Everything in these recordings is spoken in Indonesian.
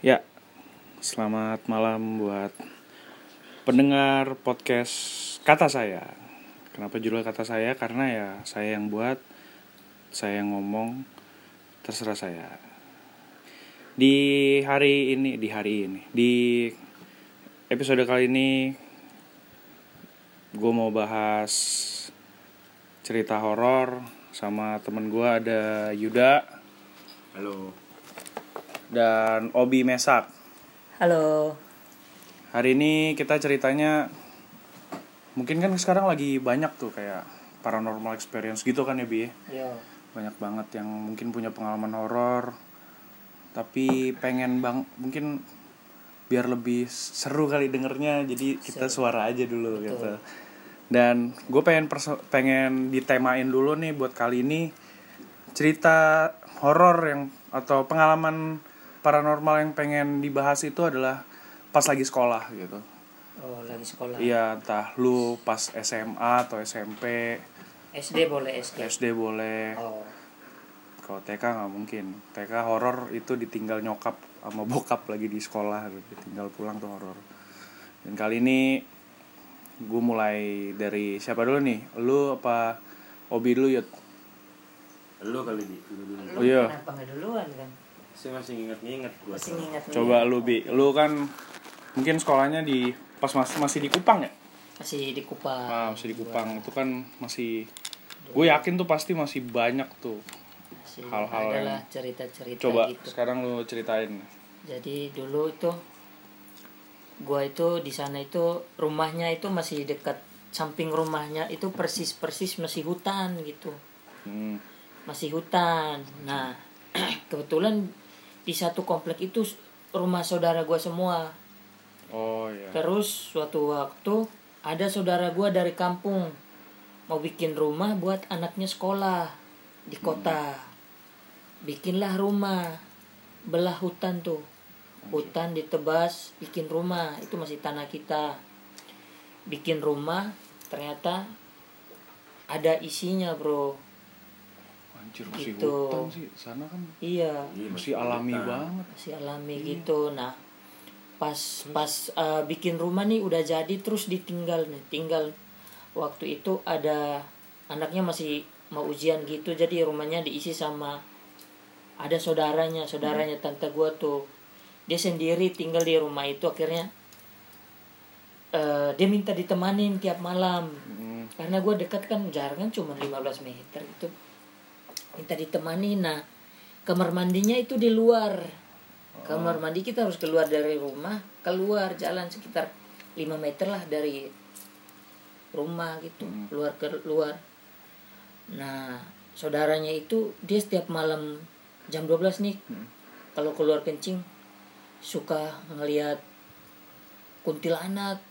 Ya, selamat malam buat pendengar podcast kata saya. Kenapa judul kata saya? Karena ya saya yang buat, saya yang ngomong, terserah saya. Di hari ini, di hari ini, di episode kali ini, gue mau bahas cerita horor sama temen gue ada Yuda Halo. Dan Obi Mesak. Halo. Hari ini kita ceritanya mungkin kan sekarang lagi banyak tuh kayak paranormal experience gitu kan ya Bi. Yo. Banyak banget yang mungkin punya pengalaman horor tapi pengen bang mungkin biar lebih seru kali dengernya jadi kita suara aja dulu gitu. Dan gue pengen perso- pengen ditemain dulu nih buat kali ini cerita horor yang atau pengalaman paranormal yang pengen dibahas itu adalah pas lagi sekolah gitu. Oh, lagi sekolah. Iya, entah lu pas SMA atau SMP, SD boleh SD. SD boleh. Oh. Kalau TK nggak mungkin. TK horor itu ditinggal nyokap sama bokap lagi di sekolah, ditinggal pulang tuh horor. Dan kali ini gue mulai dari siapa dulu nih? Lu apa Obi dulu Yud? Lu kali di lu dulu. Lu Oh, iya. kenapa nggak duluan kan? Saya masih nginget-nginget gua. Masih ngingat Coba lu Bi, lu kan mungkin sekolahnya di pas masih masih di Kupang ya? masih di Kupang. Ah, masih di Kupang. Itu kan masih gue yakin tuh pasti masih banyak tuh. Masih hal-hal adalah yang- cerita-cerita Coba gitu. sekarang lu ceritain. Jadi dulu itu gua itu di sana itu rumahnya itu masih dekat samping rumahnya itu persis-persis masih hutan gitu. Hmm. Masih hutan. Nah, kebetulan di satu komplek itu rumah saudara gua semua. Oh iya. Terus suatu waktu ada saudara gua dari kampung mau bikin rumah buat anaknya sekolah di kota. Bikinlah rumah belah hutan tuh. Hutan ditebas, bikin rumah. Itu masih tanah kita. Bikin rumah, ternyata ada isinya, Bro. Anjir masih Gitu. hutan sih. Sana kan Iya, Iya, masih alami hutan. banget. masih alami gitu. Nah, pas pas uh, bikin rumah nih udah jadi terus ditinggal nih. Tinggal waktu itu ada anaknya masih mau ujian gitu. Jadi rumahnya diisi sama ada saudaranya, saudaranya tante gua tuh. Dia sendiri tinggal di rumah itu akhirnya eh, dia minta ditemanin tiap malam. Hmm. Karena gua dekat kan jaraknya cuma 15 meter itu. Minta ditemani nah kamar mandinya itu di luar. Kamar mandi kita harus keluar dari rumah, keluar jalan sekitar 5 meter lah dari rumah gitu, keluar ke luar. Nah, saudaranya itu dia setiap malam jam 12 nih kalau keluar kencing suka ngelihat kuntilanak.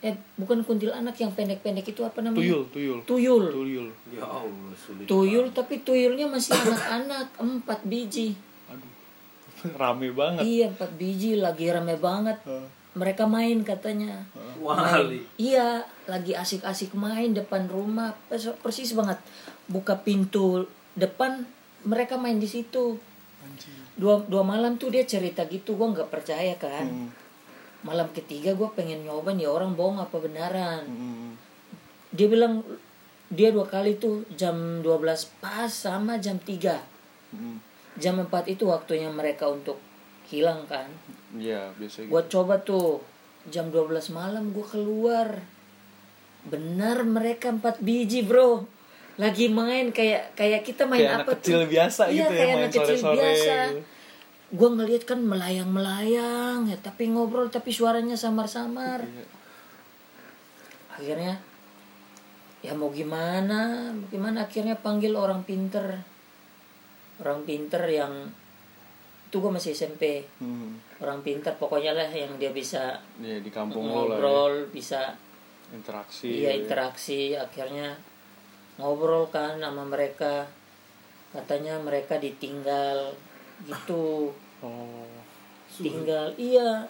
Eh, bukan kuntilanak yang pendek-pendek itu apa namanya? Tuyul, tuyul. Tuyul. Tuyul. Ya Allah, sulit. Tuyul tapi tuyulnya masih anak-anak, empat biji. Aduh. Rame banget. Iya empat biji lagi rame banget. Mereka main katanya. Wali. Iya lagi asik-asik main depan rumah Pers- persis banget. Buka pintu depan mereka main di situ. Dua dua malam tuh dia cerita gitu gua nggak percaya kan. Hmm. Malam ketiga gua pengen nyoba nih orang bohong apa benaran. Hmm. Dia bilang dia dua kali tuh jam 12 pas sama jam 3 Hmm. jam 4 itu waktunya mereka untuk hilang kan Iya, biasa gitu. gua coba tuh jam 12 malam gua keluar benar mereka empat biji bro lagi main kayak kayak kita main Kayak anak apa kecil biasa iya, gitu ya, kayak main anak kecil sore-sore biasa gitu. Gua ngeliat kan melayang melayang ya tapi ngobrol tapi suaranya samar-samar Iya. akhirnya ya mau gimana mau gimana akhirnya panggil orang pinter orang pinter yang itu gue masih SMP Hmm. orang pinter pokoknya lah yang dia bisa Iya, di kampung lah. ya. ngobrol bisa Interaksi. iya interaksi akhirnya ngobrol kan sama mereka katanya mereka ditinggal gitu. Oh. tinggal iya.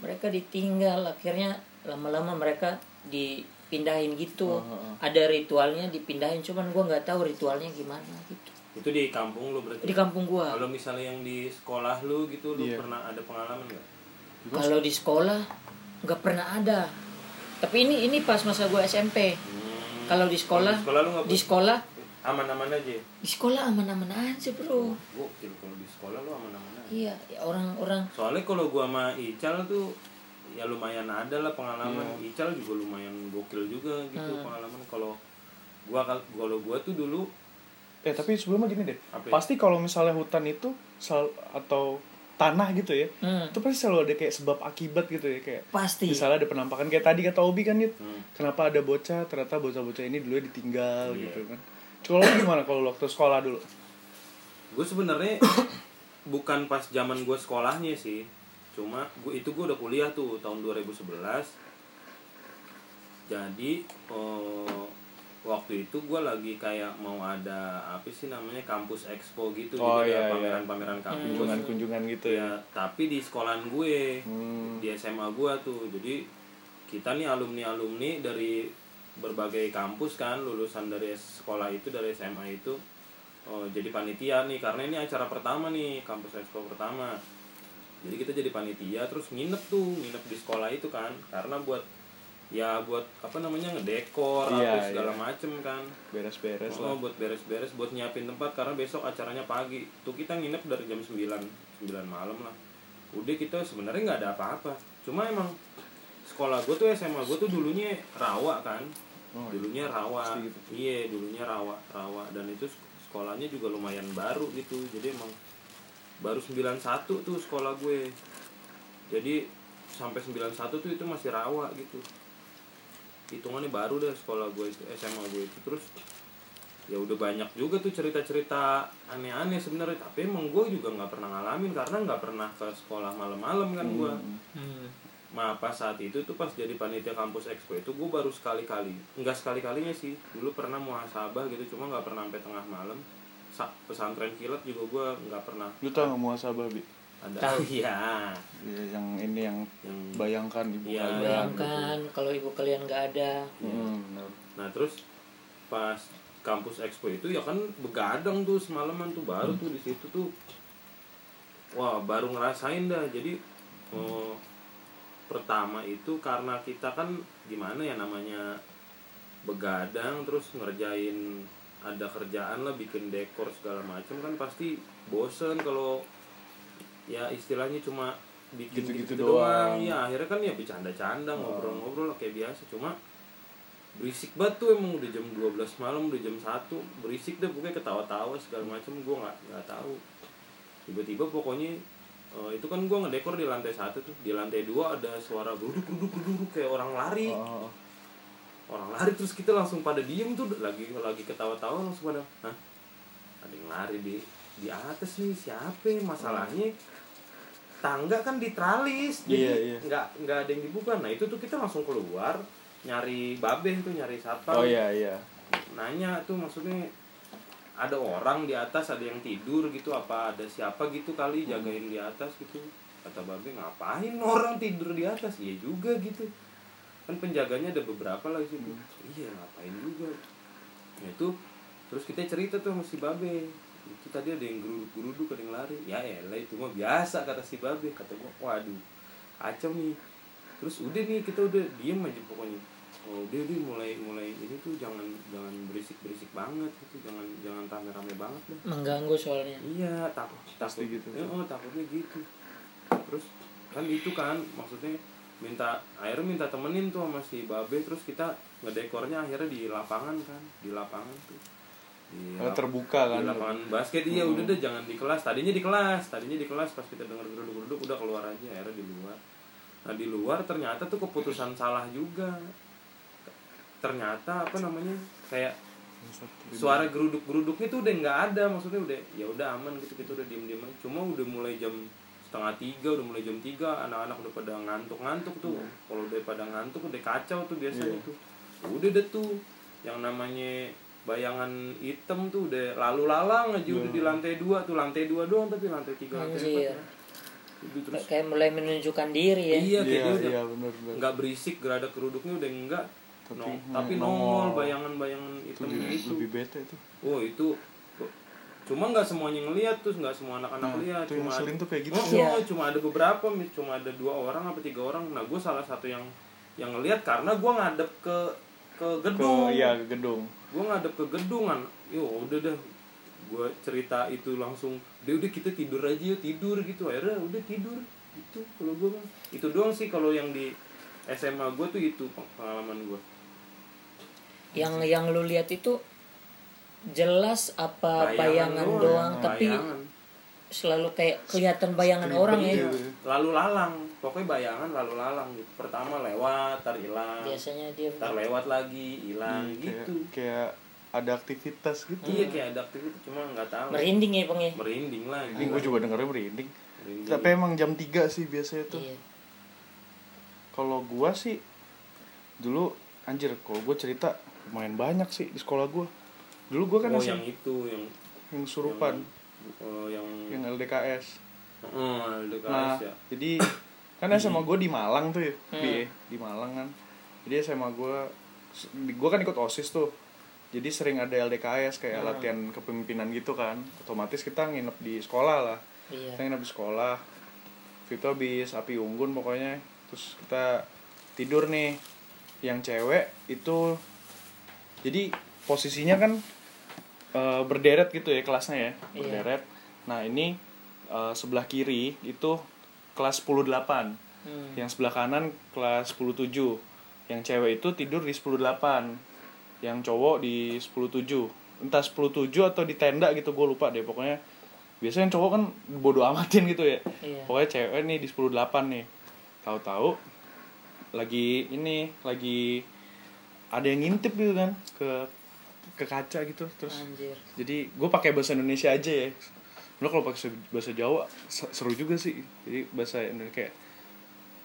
Mereka ditinggal akhirnya lama-lama mereka dipindahin gitu. Oh, oh, oh. ada ritualnya dipindahin cuman gua nggak tahu ritualnya gimana gitu. Itu di kampung lu berarti? Di kampung gua. Kalau misalnya yang di sekolah lu gitu lu Iya. pernah ada pengalaman nggak? Kalau di sekolah nggak pernah ada. Tapi ini ini pas masa gua SMP Hmm. kalau di sekolah di sekolah lu di sekolah aman-aman aja. Di sekolah aman-aman aja bro. Gokil kalau di sekolah lu aman-aman aja. Iya ya orang-orang soalnya kalau gua sama Ical tuh ya lumayan ada lah pengalaman. Iya. Ical juga lumayan gokil juga gitu Hmm. pengalaman. Kalau gua kal- kalau gua tuh dulu Eh tapi sebelumnya gini deh, Apa ya? pasti kalau misalnya hutan itu sel atau tanah gitu ya, hmm, itu pasti selalu ada kayak sebab akibat gitu ya kayak pasti. misalnya ada penampakan kayak tadi kata Obi kan Yud, hmm, kenapa ada bocah ternyata bocah-bocah ini dulu ditinggal Iya. gitu kan. Kalau lu gimana kalau waktu sekolah dulu? gue sebenarnya bukan pas zaman gue sekolahnya sih cuma gue itu gue udah kuliah tuh tahun 2011 jadi eh, waktu itu gue lagi kayak mau ada apa sih namanya kampus expo gitu Oh, jadi iya, ada iya. pameran-pameran kampus Kunjungan-kunjungan gitu ya. ya tapi di sekolahan gue Hmm. di SMA gue tuh jadi kita nih alumni alumni dari berbagai kampus kan lulusan dari sekolah itu dari SMA itu oh, jadi panitia nih karena ini acara pertama nih kampus expo pertama jadi kita jadi panitia terus nginep tuh nginep di sekolah itu kan karena buat ya buat apa namanya ngedekor Iya, apa segala iya. macem kan Beres-beres Oh, lah. buat beres-beres, buat nyiapin tempat karena besok acaranya pagi. Tuh kita nginep dari jam 9, 9 malam lah. Udah kita sebenarnya nggak ada apa-apa. Cuma emang sekolah gue tuh SMA gue tuh dulunya rawa kan. Oh, iya. dulunya rawa. Gitu. Iya, dulunya rawa, rawa dan itu sek- sekolahnya juga lumayan baru gitu. Jadi emang baru 91 tuh sekolah gue. Jadi sampai 91 tuh itu masih rawa gitu hitungannya baru deh sekolah gue itu SMA gue itu terus ya udah banyak juga tuh cerita-cerita aneh-aneh sebenarnya tapi emang gue juga nggak pernah ngalamin karena nggak pernah ke sekolah malam-malam kan gue hmm, Nah pas saat itu tuh pas jadi panitia kampus expo itu gue baru sekali-kali. Enggak sekali-kalinya sih. Dulu pernah muhasabah gitu Cuma nggak pernah sampai tengah malam. Sa- Pesantren kilat juga gue nggak pernah. Lu tau gak muasabah Bi? ada. Tahu. Iya. Ya, yang ini yang yang bayangkan ibu Iya, kalian. bayangkan kalau ibu kalian nggak ada. Hmm, benar. Nah terus pas kampus expo itu ya kan begadang tuh semalaman tuh baru tuh di situ tuh. Wah baru ngerasain dah. Jadi eh, pertama itu karena kita kan gimana ya namanya begadang terus ngerjain ada kerjaan lah bikin dekor segala macam kan pasti bosen kalau ya istilahnya cuma bikin Gitu-gitu gitu, doang. doang. Ya akhirnya kan ya bercanda-canda ngobrol-ngobrol lah kayak biasa. Cuma berisik banget tuh emang udah jam 12 malam udah jam 1 berisik deh pokoknya ketawa-tawa segala macam gue nggak nggak tahu. Tiba-tiba pokoknya eh, itu kan gue ngedekor di lantai satu tuh. Di lantai dua ada suara geruduk geruduk geruduk kayak orang lari. Oh, orang lari terus kita langsung pada diem tuh. Lagi lagi ketawa-tawa langsung pada hah? Ada yang lari di di atas nih siapa ya? masalahnya tangga kan diteralis Iya, jadi iya. nggak nggak ada yang dibuka. Nah itu tuh kita langsung keluar nyari babeh tuh nyari satpam. Oh iya iya. nanya tuh maksudnya ada orang di atas ada yang tidur gitu apa ada siapa gitu kali jagain di atas gitu. Kata babe ngapain orang tidur di atas? Iya juga gitu. Kan penjaganya ada beberapa lah di situ. Iya ngapain juga. Nah itu terus kita cerita tuh sama si babe. Itu tadi ada yang geruduk-geruduk ada yang lari. Ya elah itu mah biasa kata si babe. Kata gua waduh kacau nih. Terus udah nih kita udah diem aja pokoknya oh dia dia mulai mulai ini tuh jangan jangan berisik berisik banget gitu jangan jangan rame rame banget dah mengganggu soalnya. Iya takut takut. gitu. Eh, oh takutnya gitu. Terus kan itu kan maksudnya minta akhirnya minta temenin tuh sama si babe terus kita ngedekornya akhirnya di lapangan kan di lapangan tuh. Di, lap- terbuka kan. di lapangan basket. Iya udah deh jangan di kelas. Tadinya di kelas tadinya di kelas. Pas kita dengar geruduk geruduk udah keluar aja akhirnya di luar. Nah di luar ternyata tuh keputusan salah juga ternyata apa namanya kayak suara geruduk geruduknya tuh udah nggak ada maksudnya udah ya udah aman gitu kita udah diem diem cuma udah mulai jam setengah tiga udah mulai jam tiga anak-anak udah pada ngantuk ngantuk tuh kalau udah pada ngantuk udah kacau tuh biasanya Iya. tuh. Udah deh tuh yang namanya bayangan hitam tuh udah lalu lalang aja udah di lantai dua tuh. Lantai dua doang tapi lantai tiga lantai empat udah terus kayak mulai menunjukkan diri ya. Iya kayak Iya dia udah iya benar benar. nggak berisik geradak geruduknya udah enggak Tapi tapi nongol bayangan-bayangan Itu hitam lebih, gitu. lebih bete tuh. Oh itu cuma nggak semuanya ngeliat tuh nggak semua anak-anak Nah, lihat cuma ngeselin tuh kayak gitu Oh, oh, cuma ada beberapa cuma ada dua orang apa tiga orang. Nah gue salah satu yang yang ngeliat karena gue ngadep ke ke ke gedung ya ke gedung. Gue ngadep ke gedung kan yo udah dah gue cerita itu langsung dia udah kita tidur aja yuk tidur gitu. Akhirnya udah tidur gitu kalau gue itu doang sih kalau yang di SMA gue tuh itu pengalaman gue yang yang lu lihat itu jelas apa bayangan, doang, tapi bayangan. selalu kayak kelihatan bayangan orang ya. Iya, lalu lalang. Pokoknya bayangan lalu lalang gitu. Pertama lewat tar hilang. Biasanya dia tar lewat lagi hilang. Hmm, kayak, gitu. kayak ada aktivitas gitu. Iya kayak ada aktivitas cuma nggak tahu. Merinding ya bang ya? Merinding lah. Ini gue juga dengernya merinding. Merinding. tapi emang jam 3 sih biasanya tuh. Iya. Kalau gua sih dulu anjir kalau gue cerita lumayan banyak sih di sekolah gua. Dulu gua kan oh yang itu yang yang surupan. oh, yang yang LDKS oh LDKS nah ya. jadi kan SMA gue di Malang tuh ya Hmm. di di Malang kan. Jadi SMA gue gue kan ikut osis tuh. Jadi sering ada LDKS kayak Hmm. latihan kepemimpinan gitu kan. Otomatis kita nginep di sekolah lah. Iya. Kita nginep di sekolah. Itu habis api unggun pokoknya. Terus kita tidur nih. Yang cewek itu jadi posisinya kan eh, berderet gitu ya kelasnya ya Iya. berderet. Nah ini eh, sebelah kiri itu kelas 10 8 Hmm. yang sebelah kanan kelas 10 7 yang cewek itu tidur di 10 8 yang cowok di 10 7 entah 10 7 atau di tenda gitu gue lupa deh. Pokoknya biasanya yang cowok kan bodo amatin gitu ya. Iya. pokoknya cewek nih di 10 8 nih. Tahu-tahu lagi ini lagi ada yang ngintip gitu kan ke ke kaca gitu terus anjir. jadi gue pakai bahasa Indonesia aja ya. Lo kalau pakai bahasa Jawa se- seru juga sih. Jadi bahasa Indonesia kayak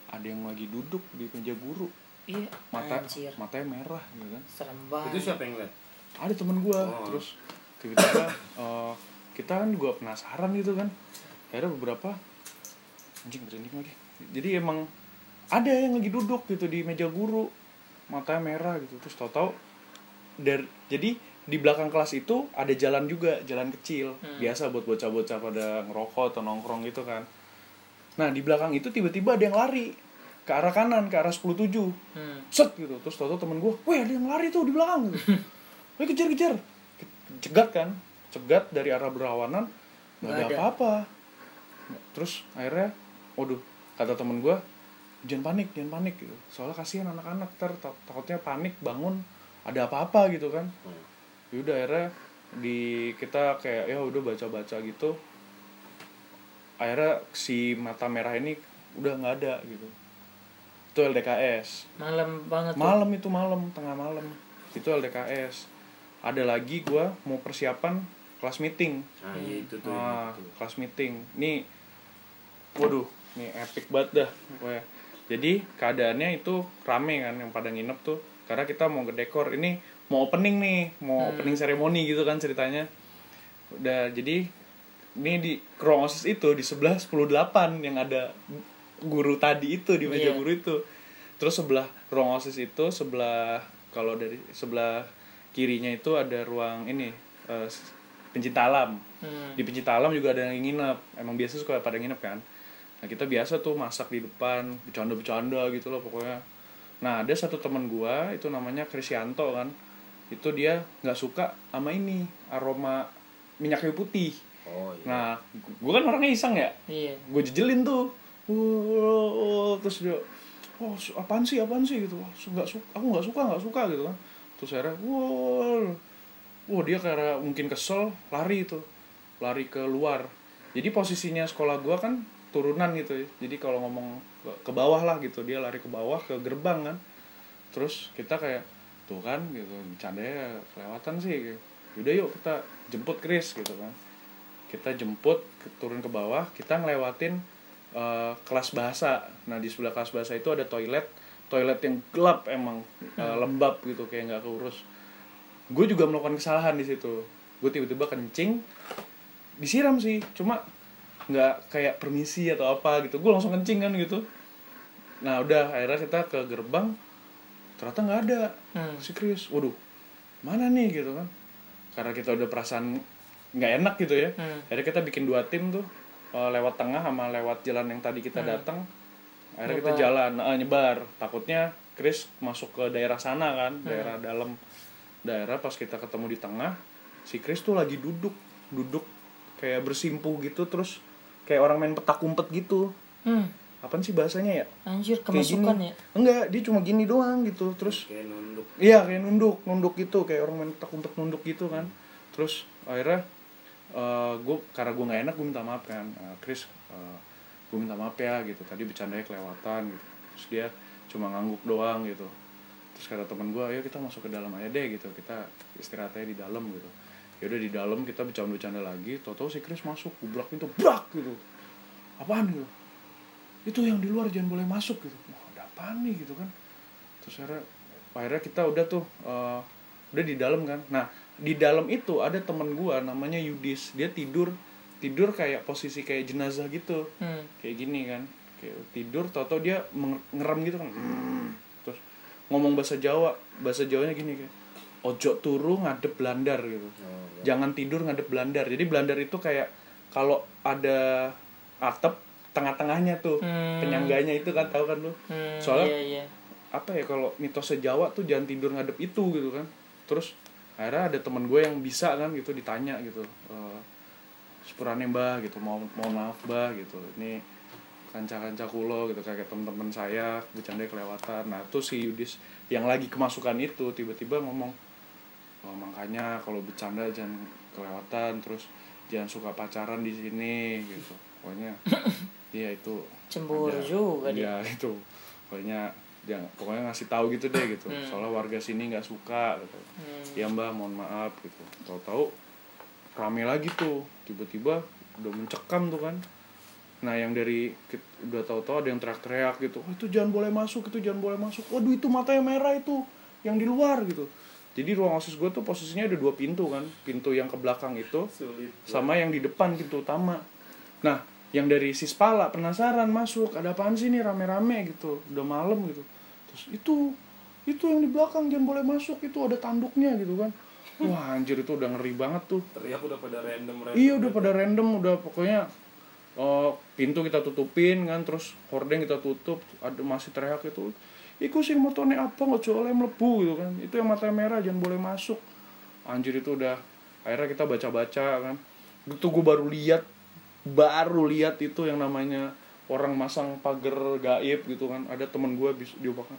ada yang lagi duduk di meja guru. Iya. Mata anjir. matanya merah gitu kan. Serem itu banget siapa yang lihat ada temen gue Oh. terus tiba-tiba eh, kita kan juga penasaran gitu kan. Akhirnya beberapa anjing merinding lagi. Jadi emang ada yang lagi duduk gitu di meja guru matanya merah gitu. Terus tau-tau dari jadi di belakang kelas itu ada jalan juga jalan kecil. Hmm. biasa buat bocah-bocah pada ngerokok atau nongkrong gitu kan. Nah di belakang itu tiba-tiba ada yang lari ke arah kanan ke arah 10 7 hmm. set gitu. Terus tau temen gue weh ada yang lari tuh di belakang. Gitu weh kejar kejar cegat kan? Cegat dari arah berlawanan. Nggak ada. apa-apa. Terus akhirnya waduh kata temen gue jangan panik jangan panik gitu. Soalnya kasihan anak-anak ntar ta- takutnya panik bangun ada apa-apa gitu kan. Hmm. yaudah akhirnya di kita kayak ya udah baca-baca gitu. Akhirnya si mata merah ini udah nggak ada gitu. Itu LDKS malam banget tuh. malam itu malam tengah malam. Itu LDKS ada lagi gua mau persiapan kelas meeting. Nah iya itu tuh ah itu. kelas meeting. Nih waduh nih epic banget dah pokoknya jadi keadaannya itu rame kan yang pada nginep tuh. Karena kita mau ngedekor. Ini mau opening nih mau opening seremoni gitu kan ceritanya. Udah jadi ini di ruang osis itu di sebelah 108 yang ada guru tadi itu di meja Iya. guru itu. Terus sebelah ruang osis itu sebelah kalau dari sebelah kirinya itu ada ruang ini eh, pencinta alam. Hmm. di pencinta alam juga ada yang nginep. Emang biasa suka pada nginep kan nah kita biasa tuh masak di depan bercanda-bercanda gitu loh pokoknya. Nah ada satu teman gua itu namanya Krisyanto kan. Itu dia nggak suka sama ini aroma minyak kayu putih. Oh iya. Nah gua kan orangnya iseng ya. Iya. Gue jejelin tuh. Wah, terus dia oh apaan sih apaan sih? gitu. Nggak suka aku nggak suka nggak suka gitu kan. Terus akhirnya wah wah dia karena mungkin kesel lari itu lari ke luar. Jadi posisinya sekolah gua kan turunan gitu ya. Jadi kalau ngomong ke, ke bawah lah gitu dia lari ke bawah ke gerbang kan. Terus kita kayak tuh kan gitu bercandanya kelewatan sih gitu. yaudah yuk kita jemput Chris gitu kan. Kita jemput ke- turun ke bawah kita ngelewatin eh, kelas bahasa. Nah di sebelah kelas bahasa itu ada toilet toilet yang gelap emang eh, lembab gitu kayak nggak keurus. Gue juga melakukan kesalahan di situ. Gue tiba-tiba kencing disiram sih. Cuma nggak kayak permisi atau apa gitu gue langsung kencing kan gitu nah udah akhirnya kita ke gerbang ternyata nggak ada Hmm. si Chris waduh mana nih gitu kan karena kita udah perasaan nggak enak gitu ya Hmm. akhirnya kita bikin dua tim tuh eh, lewat tengah sama lewat jalan yang tadi kita datang akhirnya kita Hmm. Nyebar. jalan eh, nyebar takutnya Chris masuk ke daerah sana kan Hmm. daerah dalam daerah pas kita ketemu di tengah si Chris tuh lagi duduk duduk kayak bersimpuh gitu terus kayak orang main petak umpet gitu Hmm. apaan sih bahasanya ya Anjir kemasukan ya. enggak dia cuma gini doang gitu terus kayak nunduk Iya kayak nunduk, nunduk gitu kayak orang main petak umpet nunduk gitu kan. Terus akhirnya gue karena gue nggak enak gue minta maaf kan, Eh, Chris gue minta maaf ya gitu. Tadi bercandanya kelewatan gitu. Terus dia cuma ngangguk doang gitu. Terus kata teman gue, ayo kita masuk ke dalam aja deh gitu. Kita istirahatnya di dalam gitu. Ya udah di dalam kita bercanda-bercanda lagi. Tahu-tahu si Chris masuk, gubrak pintu, brak gitu. Apaan gitu? Itu yang di luar jangan boleh masuk gitu. Wah ada apaan nih gitu kan? Terus akhirnya akhirnya kita udah tuh eh, udah di dalam kan nah di dalam itu ada temen gua namanya Yudis dia tidur tidur kayak posisi kayak jenazah gitu Hmm. kayak gini kan kayak tidur tau-tau dia ngerem gitu kan terus ngomong bahasa Jawa bahasa Jawanya gini kayak ojo turu ngadep blandar gitu. Jangan tidur ngadep blandar jadi blandar itu kayak kalau ada atap tengah-tengahnya tuh Hmm. penyangganya itu kan tahu kan lu? Hmm, Soalnya- iya, iya. apa ya kalau mitosnya Jawa tuh jangan tidur ngadep itu gitu kan. Terus akhirnya ada teman gue yang bisa kan gitu ditanya gitu e, sepurane mbah gitu mau mau maaf mbah gitu. Ini kanca-kanca kulo gitu kayak teman-teman saya bercanda kelewatan. Nah tuh si Yudis yang lagi kemasukan itu tiba-tiba ngomong "Oh, makanya kalau bercanda jangan kelewatan terus jangan suka pacaran di sini gitu. Pokoknya iya itu Cemburu ada- juga dia. iya itu. Pokoknya dia pokoknya ngasih tahu gitu deh gitu. Hmm. soalnya warga sini nggak suka gitu. Hmm. ya mbak mohon maaf gitu. Tahu-tahu rame lagi tuh. Tiba-tiba udah mencekam tuh kan. Nah yang dari udah tahu-tahu ada yang teriak-teriak gitu. Oh, itu jangan boleh masuk itu jangan boleh masuk. Waduh itu matanya merah itu yang di luar gitu jadi ruang osis gue tuh posisinya ada dua pintu kan. Pintu yang ke belakang itu sulit sama yang di depan pintu utama. Nah yang dari Sispala penasaran masuk ada apaan sih nih rame-rame gitu. Udah malam gitu. Terus itu itu yang di belakang jangan boleh masuk itu ada tanduknya gitu kan. Wah anjir itu udah ngeri banget tuh. Teriak udah pada random random iya udah pada random udah pokoknya oh, pintu kita tutupin kan. Terus hordeng kita tutup ada masih teriak itu Iku sing motone apa nggak oleh melebu gitu kan. Itu yang matanya merah jangan boleh masuk. Anjir itu udah akhirnya kita baca-baca kan. Itu gue baru lihat baru lihat itu yang namanya orang masang pagar gaib gitu kan. Ada temen gue diobakan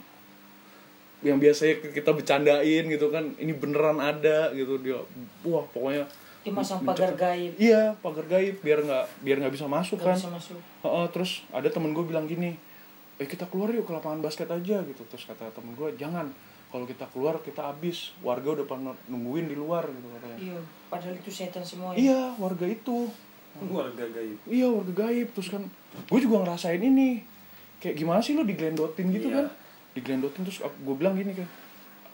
yang biasanya kita bercandain gitu kan ini beneran ada gitu. Dia wah pokoknya Dia masang pagar gaib. iya pagar gaib biar nggak biar nggak bisa masuk Gak kan. bisa masuk. Heeh, terus ada temen gue bilang gini eh kita keluar yuk ke lapangan basket aja gitu. Terus kata temen gue jangan kalau kita keluar kita habis. Warga udah pernah nungguin di luar gitu katanya. Iya, padahal itu setan semua. ya. iya warga itu. Warga gaib. Iya warga gaib. Terus kan gue juga ngerasain ini. Kayak gimana sih lo diglendotin gitu Iya. kan? Diglendotin terus gue bilang gini kan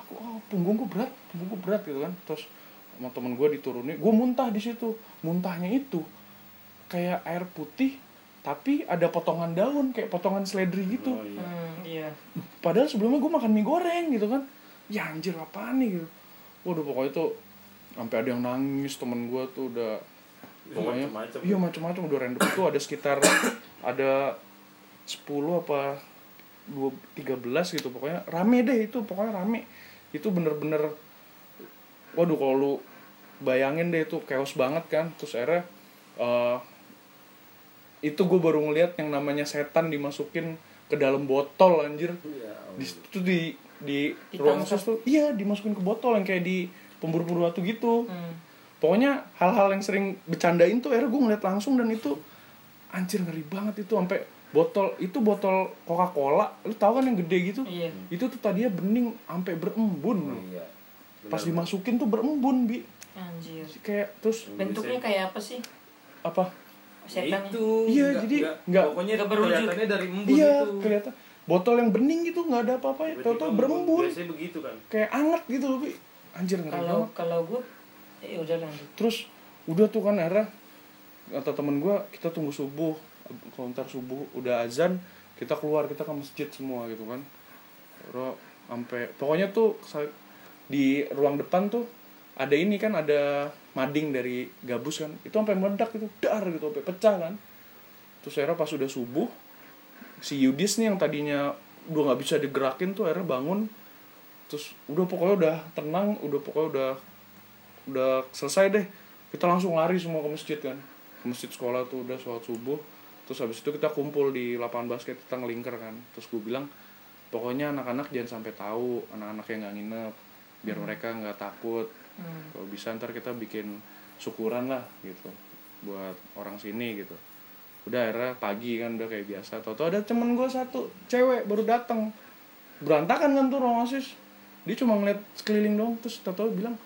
aku oh, punggungku berat punggungku berat gitu kan. Terus sama temen gue diturunin. Gue muntah di situ. Muntahnya itu kayak air putih tapi ada potongan daun kayak potongan seledri gitu. Oh iya. Hmm, iya. padahal sebelumnya gue makan mie goreng gitu kan. Ya anjir apaan nih gitu. Waduh pokoknya tuh sampai ada yang nangis temen gue tuh udah pokoknya Macem-macem. iya macam-macam udah random. Itu ada sekitar ada 10 apa dua tiga belas gitu. Pokoknya rame deh itu pokoknya rame. Itu bener-bener waduh kalau lu bayangin deh itu chaos banget kan. Terus akhirnya eh, itu gue baru ngeliat yang namanya setan dimasukin ke dalam botol anjir Iya, di situ di di Ditangkap. ruang khusus tuh iya dimasukin ke botol yang kayak di pemburu-pemburu batu gitu Hmm. pokoknya hal-hal yang sering bercandain tuh akhirnya gue ngeliat langsung dan itu anjir ngeri banget itu sampai botol itu botol Coca Cola lu tahu kan yang gede gitu Iya. itu tuh tadinya bening sampai berembun Oh, iya pas Benar, dimasukin tuh berembun bi Anjir. kayak terus Bentuknya kayak apa sih? apa Ya Setannya. itu Iya, nggak- jadi nggak- nggak- pokoknya nggak berwujud. kelihatannya dari embun iya itu. kelihatan. Botol yang bening gitu nggak ada apa-apa ya. Tau-tau embun. berembun. Biasanya begitu kan. Kayak anget gitu loh bi. Anjir ngeri Kalau banget. kalau gue eh udah lanjut. terus udah tuh kan akhirnya kata temen gue kita tunggu subuh. Kalau ntar subuh udah azan kita keluar kita ke masjid semua gitu kan. Ro sampai pokoknya tuh di ruang depan tuh ada ini kan ada mading dari gabus kan. Itu sampai meledak itu dar gitu sampai pecah kan. Terus akhirnya pas udah subuh si Yudis nih yang tadinya udah nggak bisa digerakin tuh akhirnya bangun. Terus udah pokoknya udah tenang udah pokoknya udah udah selesai deh. Kita langsung lari semua ke masjid kan. Ke masjid sekolah tuh udah sholat subuh. Terus habis itu kita kumpul di lapangan basket kita ngelingker kan. Terus gue bilang pokoknya anak-anak jangan sampai tahu anak-anak yang nggak nginep biar mereka nggak takut Hmm. kalau bisa ntar kita bikin syukuran lah gitu. Buat orang sini gitu. Udah akhirnya pagi kan udah kayak biasa. Tau ada temen gue satu cewek baru datang berantakan kan tuh ruang osis. Dia cuma ngeliat sekeliling dong terus tau bilang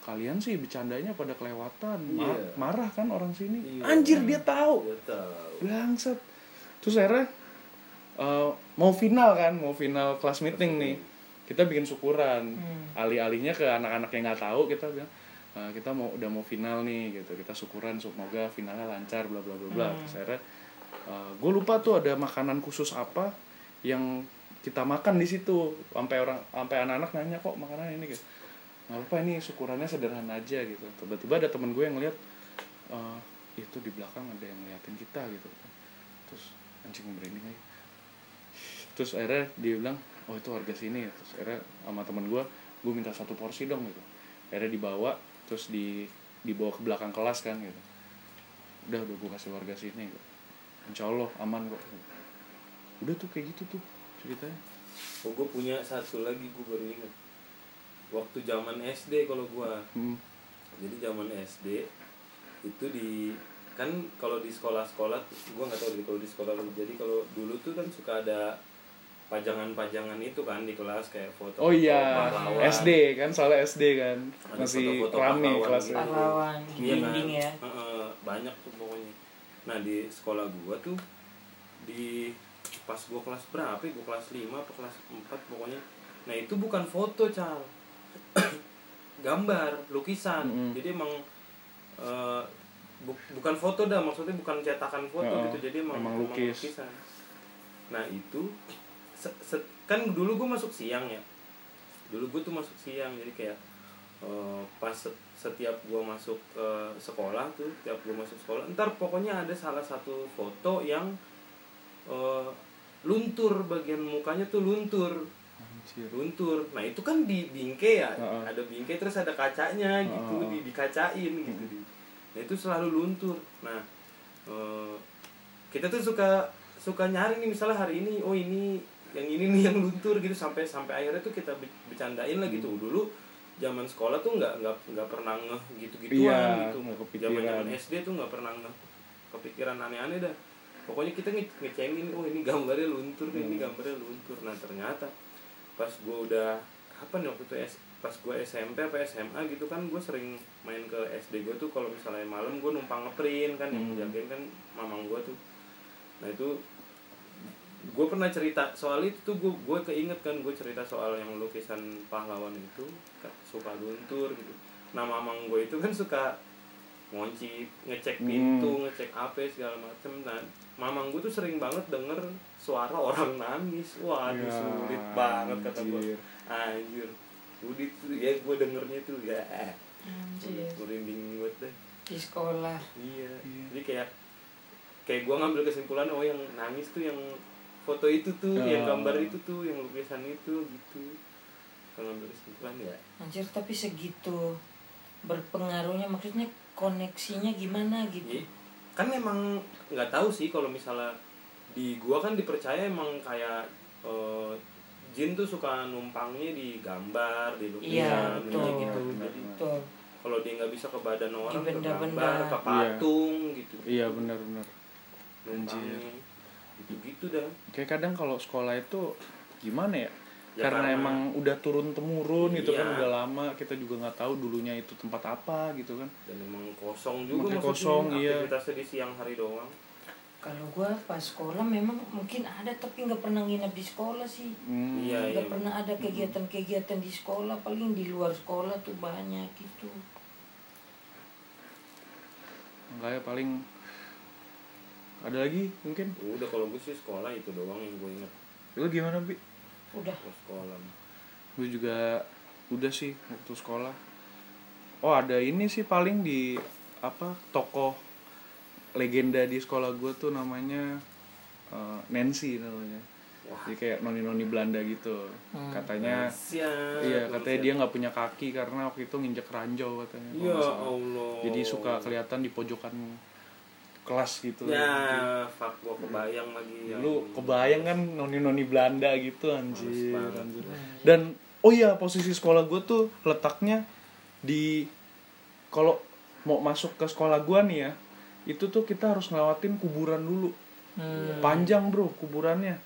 kalian sih bercandanya pada kelewatan. Mar- Iya. marah kan orang sini. Iya. anjir dia tahu Dia tahu. bangsat. Terus akhirnya eh, mau final kan mau final kelas meeting nih kita bikin syukuran. Hmm. alih-alihnya ke anak-anak yang nggak tahu kita bilang "Eh, kita mau udah mau final nih gitu. Kita syukuran semoga finalnya lancar bla bla bla bla. Hmm. terus akhirnya gue lupa tuh ada makanan khusus apa yang kita makan di situ. Sampai orang sampai anak-anak nanya kok makanan ini? Gitu. Nggak apa ini syukurannya sederhana aja gitu. Tiba-tiba ada temen gue yang ngeliat "Eh, itu di belakang ada yang ngeliatin kita gitu. Terus anjing merinding aja terus akhirnya dia bilang oh itu harga sini. Terus akhirnya sama temen gue gue minta satu porsi dong gitu. Akhirnya dibawa terus di dibawa ke belakang kelas kan gitu. Udah udah gue kasih warga sini gitu. insya Allah aman kok. Udah tuh kayak gitu tuh ceritanya. Oh, gue punya satu lagi gue baru inget. Waktu zaman SD kalau gue, hmm. jadi zaman SD itu di kan kalau di sekolah-sekolah gue nggak tahu di kalau di sekolah jadi kalau dulu tuh kan suka ada pajangan-pajangan itu kan di kelas kayak foto oh iya pahlawan. SD kan soalnya SD kan Ada masih foto-foto rame pahlawan kelasnya gitu. Pahlawan Iya kan? ya. Heeh, banyak tuh pokoknya. Nah di sekolah gua tuh di pas gua kelas berapa? ya? Gua kelas 5 atau kelas 4 pokoknya. Nah itu bukan foto cal, gambar, lukisan. Mm-mm. Jadi emang eh, bu- bukan foto dah, maksudnya bukan cetakan foto Heeh, gitu. Jadi emang, emang emang lukis. lukisan. Nah itu se- se- kan dulu gua masuk siang ya. Dulu gua tuh masuk siang jadi kayak eh, pas se- setiap gua masuk ke sekolah tuh setiap gua masuk sekolah ntar pokoknya ada salah satu foto yang eh, luntur bagian mukanya tuh luntur Anjir. luntur nah itu kan di bingkai ya Heeh. ada bingkai terus ada kacanya gitu Heeh. di dikacain gitu nah itu selalu luntur nah eh, kita tuh suka suka nyari nih misalnya hari ini oh ini yang ini nih yang luntur gitu sampai sampai akhirnya tuh kita be- bercandain lah Hmm. gitu dulu zaman sekolah tuh nggak nggak nggak pernah ngeh gitu gituan Iya, gitu. zaman zaman SD tuh nggak pernah ngeh. Kepikiran aneh-aneh dah. Pokoknya kita nge ngecengin oh ini gambarnya luntur nih, ini Hmm. gambarnya luntur. Nah ternyata pas gue udah kapan ya waktu itu S, pas gue SMP apa SMA gitu kan gue sering main ke SD gue tuh kalau misalnya malam gue numpang ngeprint kan yang Hmm. jagain kan mamang gue tuh. Nah itu gue pernah cerita soal itu tuh gue gue keinget kan gue cerita soal yang lukisan pahlawan itu ka- suka luntur gitu nah mamang gue itu kan suka ngunci ngecek Hmm. pintu ngecek apa segala macem nah mamang gue tuh sering banget denger suara orang nangis waduh Ya, sulit banget kata gue anjir. sulit tuh ya gue dengernya tuh ya Anjir. merinding banget deh Di sekolah. iya Iya. jadi kayak kayak gue ngambil kesimpulan oh yang nangis tuh yang foto itu tuh Oh. yang gambar itu tuh yang lukisan itu gitu kalau ngambil kesimpulan ya Anjir tapi segitu berpengaruhnya maksudnya koneksinya gimana gitu. Iya. kan memang nggak tahu sih kalau misalnya di gua kan dipercaya emang kayak eh, jin tuh suka numpangnya di gambar di Iya, lukisan betul. kayak gitu jadi. Betul. kalau dia nggak bisa ke badan orang ke benda-benda. gambar ke patung gitu iya benar-benar numpangnya gitu gitu dah kayak kadang kalau sekolah itu gimana ya, Ya, karena, karena- emang udah turun temurun itu kan Iya. udah lama kita juga nggak tahu dulunya itu tempat apa gitu kan dan emang kosong juga kosong, iya. aktivitasnya di siang hari doang Kalau gua pas sekolah memang mungkin ada tapi nggak pernah nginep di sekolah sih. Hmm, Iya, Nggak pernah ada kegiatan-kegiatan di sekolah paling di luar sekolah tuh banyak gitu. makanya paling ada lagi mungkin? Udah kalau gue sih sekolah itu doang yang gue inget lu gimana bi? Udah. Kalau sekolah. Gue juga udah sih waktu sekolah. Oh ada ini sih paling di apa tokoh legenda di sekolah gue tuh namanya eh, Nancy namanya. Jadi kayak noni noni Belanda gitu. Katanya Siap. iya katanya dia nggak punya kaki karena waktu itu nginjek ranjau katanya Ya. Allah. jadi suka kelihatan di pojokan kelas gitu Ya, fuck gua kebayang lagi. ya. lu kebayang kan noni noni Belanda gitu anjir, anjir. dan oh iya posisi sekolah gue tuh letaknya di kalau mau masuk ke sekolah gue nih ya itu tuh kita harus ngelewatin kuburan dulu Hmm. panjang bro kuburannya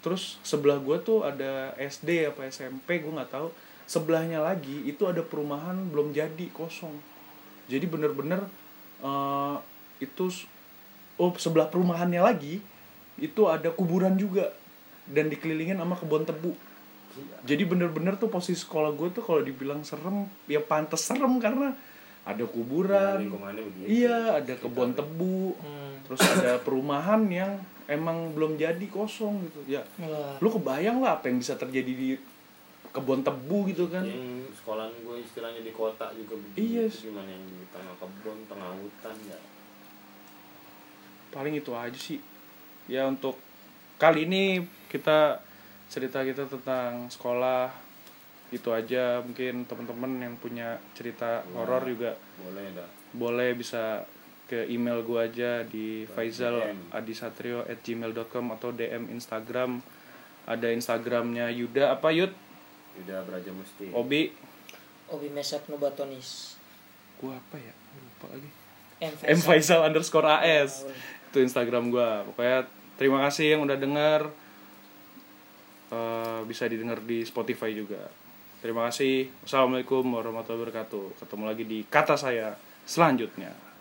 terus sebelah gue tuh ada SD apa SMP gue nggak tahu sebelahnya lagi itu ada perumahan belum jadi kosong jadi bener-bener eh, itu oh sebelah perumahannya lagi itu ada kuburan juga dan dikelilingin sama kebun tebu jadi bener-bener tuh posisi sekolah gue tuh kalau dibilang serem ya pantas serem karena ada kuburan begitu. iya ada kebun tebu Hmm. terus ada perumahan yang emang belum jadi kosong gitu ya Wah. lu kebayang lah apa yang bisa terjadi di kebun tebu gitu kan Yang sekolahan gue istilahnya di kota juga begitu. Iya. Gimana yang di tengah kebun, tengah hutan ya. Paling itu aja sih. Ya untuk kali ini kita cerita kita tentang sekolah. Itu aja mungkin teman-teman yang punya cerita horor juga. Boleh dah. boleh bisa ke email gua aja di faisal adisatrio at gmail.com atau DM Instagram. Ada Instagramnya Yuda apa Yud? Udah beraja mesti. Obi? Obi Mesak Nubatonis. gua apa ya? Lupa lagi. M. M Faisal underscore AS Betul. Itu Instagram gua. Pokoknya terima kasih yang udah denger. Eh, bisa didengar di Spotify juga. Terima kasih. Wassalamualaikum warahmatullahi wabarakatuh. Ketemu lagi di kata saya selanjutnya